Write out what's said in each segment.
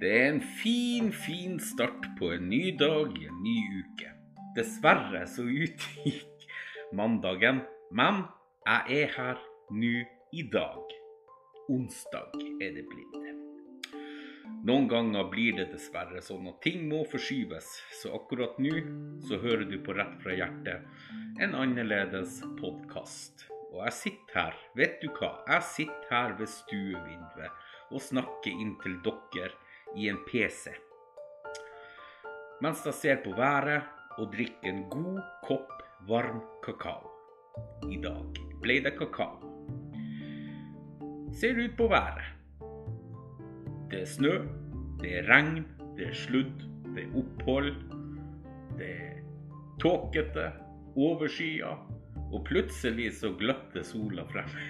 Det er en fin, fin start på en ny dag i en ny uke. Dessverre så utgikk mandagen, men jeg er her nå i dag. Onsdag er det blitt. Noen ganger blir det dessverre sånn at ting må forskyves, så akkurat nå så hører du på Rett fra hjertet, en annerledes podkast. Og jeg sitter her, vet du hva, jeg sitter her ved stuevinduet og snakker inn til dere i en PC. Mens jeg ser på været og drikker en god kopp varm kakao. I dag ble det kakao. Ser ut på været. Det er snø, det er regn, det er sludd, det er opphold. Det er tåkete, overskya, og plutselig så gløtter sola frem.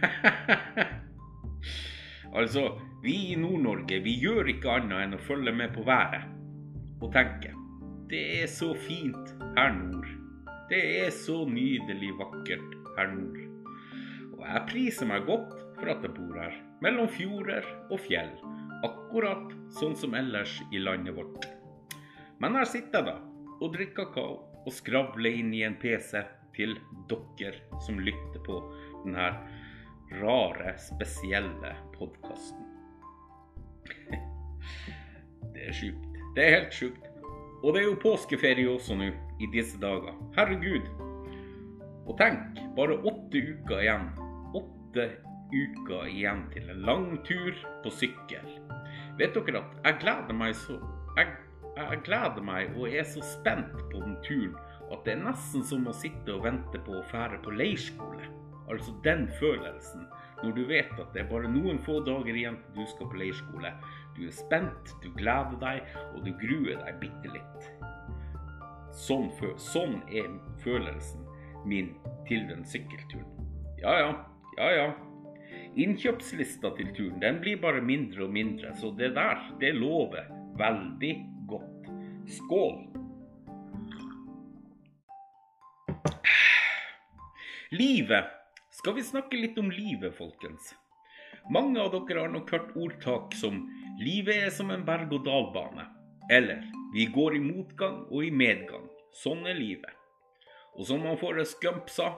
altså, vi i Nord-Norge, vi gjør ikke annet enn å følge med på været og tenke det er så fint her nord. Det er så nydelig vakkert her nord. Og jeg priser meg godt for at jeg bor her, mellom fjorder og fjell. Akkurat sånn som ellers i landet vårt. Men her sitter jeg da og drikker kakao og skravler inn i en PC til dere som lytter på denne rare, spesielle podkasten. Det er sjukt. Det er helt sjukt. Og det er jo påskeferie også nå, i disse dager. Herregud. Og tenk, bare åtte uker igjen. Åtte uker igjen til en lang tur på sykkel. Vet dere at jeg gleder meg så jeg, jeg gleder meg og er så spent på den turen at det er nesten som å sitte og vente på å fære på leirskole. Altså den følelsen når du vet at det er bare noen få dager igjen til du skal på leirskole. Du er spent, du gleder deg, og du gruer deg bitte litt. Sånn, sånn er følelsen min til den sykkelturen. Ja ja, ja ja. Innkjøpslista til turen den blir bare mindre og mindre, så det der, det lover veldig godt. Skål! Livet. Skal vi snakke litt om livet, folkens? Mange av dere har nok hørt ordtak som 'livet er som en berg-og-dal-bane', eller 'vi går i motgang og i medgang'. Sånn er livet. Og som han Forrest Gump sa,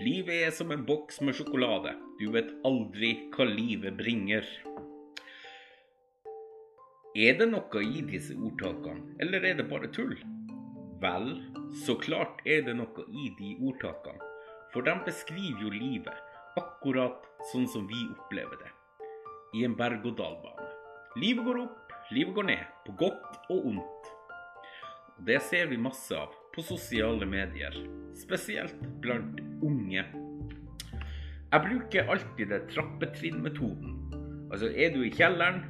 livet er som en boks med sjokolade. Du vet aldri hva livet bringer. Er det noe i disse ordtakene, eller er det bare tull? Vel, så klart er det noe i de ordtakene. For de beskriver jo livet akkurat sånn som vi opplever det. I en berg-og-dal-bane. Livet går opp, livet går ned. På godt og ondt. Og det ser vi masse av på sosiale medier. Spesielt blant unge. Jeg bruker alltid det trappetrinnmetoden. Altså, er du i kjelleren,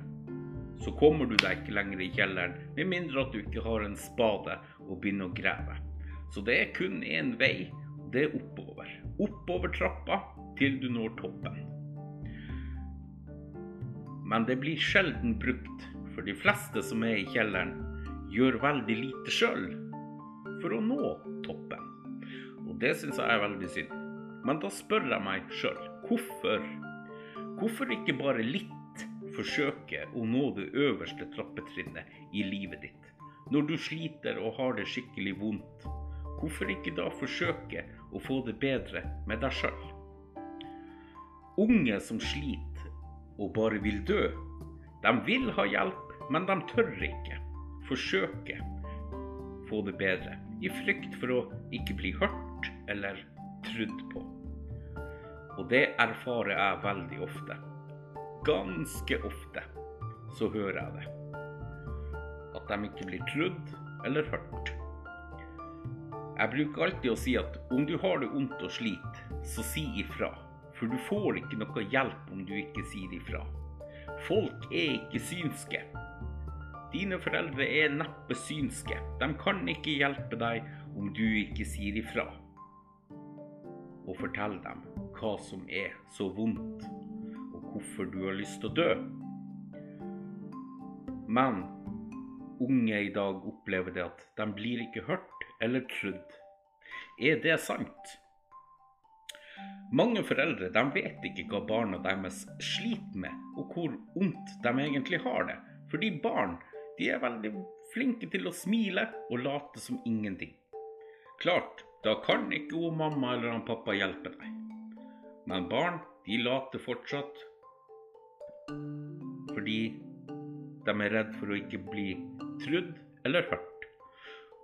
så kommer du deg ikke lenger i kjelleren, med mindre at du ikke har en spade og begynner å grave. Så det er kun én vei, det er oppover. Oppover trappa til du når toppen. Men det blir sjelden brukt, for de fleste som er i kjelleren, gjør veldig lite sjøl for å nå toppen. Og det syns jeg er veldig synd. Men da spør jeg meg sjøl hvorfor? Hvorfor ikke bare litt forsøke å nå det øverste trappetrinnet i livet ditt? Når du sliter og har det skikkelig vondt, hvorfor ikke da forsøke å få det bedre med deg sjøl? Unge som sliter og bare vil dø, de vil ha hjelp, men de tør ikke forsøke få det bedre, i frykt for å ikke bli hørt eller trudd på. Og det erfarer jeg veldig ofte. Ganske ofte så hører jeg det. At de ikke blir trudd eller hørt. Jeg bruker alltid å si at om du har det vondt og sliter, så si ifra. For du får ikke noe hjelp om du ikke sier ifra. Folk er ikke synske. Dine foreldre er neppe synske. De kan ikke hjelpe deg om du ikke sier ifra. Og fortell dem hva som er så vondt, og hvorfor du har lyst til å dø. Men unge i dag opplever det at de blir ikke hørt eller trodd. Er det sant? Mange foreldre de vet ikke hva barna deres sliter med, og hvor vondt de egentlig har det. Fordi barn de er veldig flinke til å smile og late som ingenting. Klart, da kan ikke hun mamma eller han pappa hjelpe deg. Men barn, de later fortsatt fordi de er redd for å ikke bli trudd eller hørt.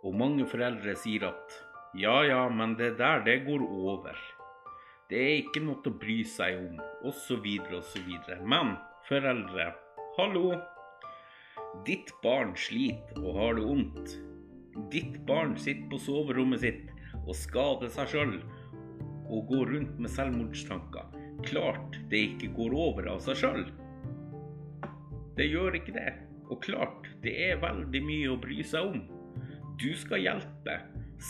Og mange foreldre sier at ja ja, men det der, det går over. Det er ikke noe å bry seg om, osv., osv. Men foreldre, hallo. Ditt barn sliter og har det vondt. Ditt barn sitter på soverommet sitt og skader seg sjøl og går rundt med selvmordstanker. Klart det ikke går over av seg sjøl. Det gjør ikke det. Og klart, det er veldig mye å bry seg om. Du skal hjelpe,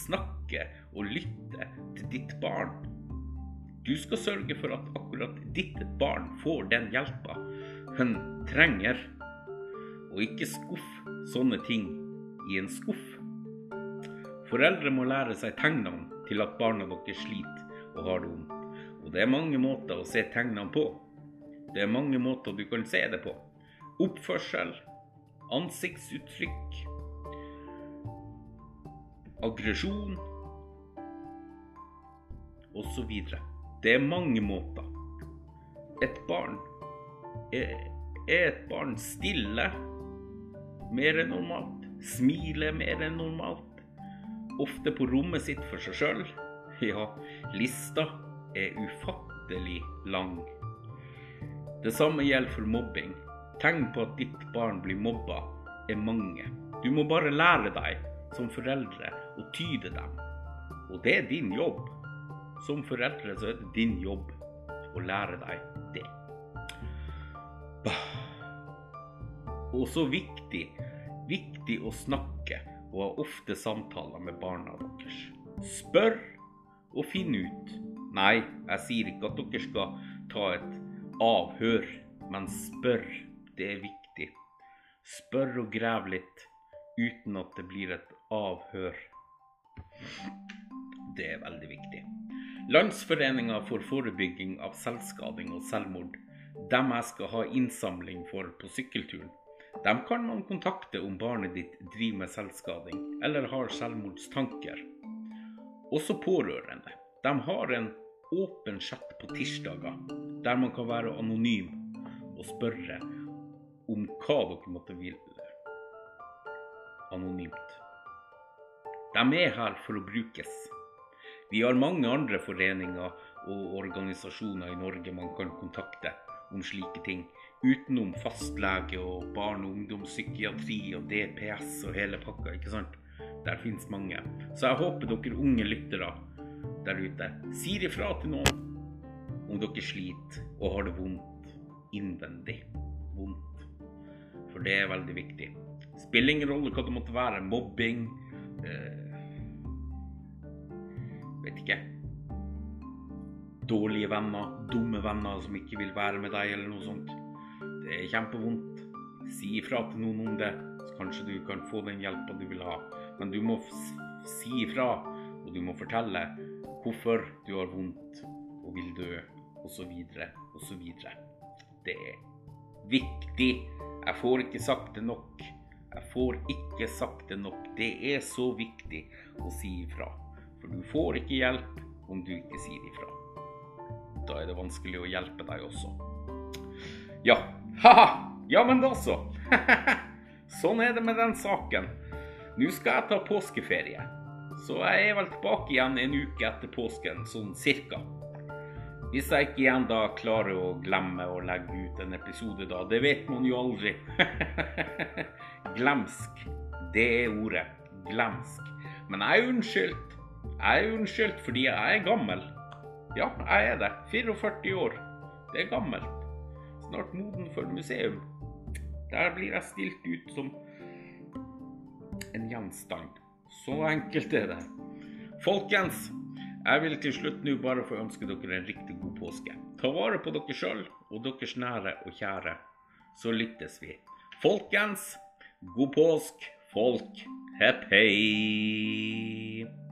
snakke og lytte til ditt barn. Du skal sørge for at akkurat ditt barn får den hjelpa hun trenger, og ikke skuff sånne ting i en skuff. Foreldre må lære seg tegnene til at barna deres sliter og har det vondt. Og det er mange måter å se tegnene på. Det er mange måter du kan se det på. Oppførsel, ansiktsuttrykk, aggresjon osv. Det er mange måter. Et barn er, er et barn stille mer enn normalt? Smiler mer enn normalt? Ofte på rommet sitt for seg sjøl? Ja, lista er ufattelig lang. Det samme gjelder for mobbing. Tegn på at ditt barn blir mobba, er mange. Du må bare lære deg som foreldre å tyde dem. Og det er din jobb. Som foreldre så er det din jobb å lære deg det. Og så viktig, viktig å snakke og ha ofte samtaler med barna deres. Spør og finn ut. Nei, jeg sier ikke at dere skal ta et avhør, men spør det er viktig. Spør og grev litt uten at det blir et avhør. Det er veldig viktig. Landsforeninga for forebygging av selvskading og selvmord, dem jeg skal ha innsamling for på sykkelturen, dem kan man kontakte om barnet ditt driver med selvskading eller har selvmordstanker. Også pårørende. De har en åpen chat på tirsdager der man kan være anonym og spørre om hva dere måtte ville anonymt. De er her for å brukes. Vi har mange andre foreninger og organisasjoner i Norge man kan kontakte om slike ting, utenom fastlege og barne- og ungdomspsykiatri og DPS og hele pakka, ikke sant? Der fins mange. Så jeg håper dere unge lyttere der ute sier ifra til noen om dere sliter og har det vondt innvendig. Vondt for det er veldig viktig. Spiller ingen rolle hva det måtte være. Mobbing eh, Vet ikke. Dårlige venner, dumme venner som ikke vil være med deg, eller noe sånt. Det er kjempevondt. Si ifra til noen om det, så kanskje du kan få den hjelpa du vil ha. Men du må si ifra, og du må fortelle hvorfor du har vondt og vil dø, osv., osv. Det er viktig jeg får ikke sagt det nok. Jeg får ikke sagt det nok. Det er så viktig å si ifra. For du får ikke hjelp om du ikke sier ifra. Da er det vanskelig å hjelpe deg også. Ja, ha-ha! Ja, men da så. sånn er det med den saken. Nå skal jeg ta påskeferie. Så jeg er vel tilbake igjen en uke etter påsken, sånn cirka. Hvis jeg ikke igjen da klarer å glemme å legge ut en episode da, det vet man jo aldri. Glemsk. Det er ordet. Glemsk. Men jeg er unnskyldt. Jeg er unnskyldt fordi jeg er gammel. Ja, jeg er det. 44 år. Det er gammelt. Snart moden for museum. Der blir jeg stilt ut som en gjenstand. Så enkelt er det. Folkens, jeg vil til slutt nå bare få ønske dere en riktig god påske. Ta vare på dere sjøl og deres nære og kjære, så lyttes vi. Folkens, god påsk, folk. Hepp hei.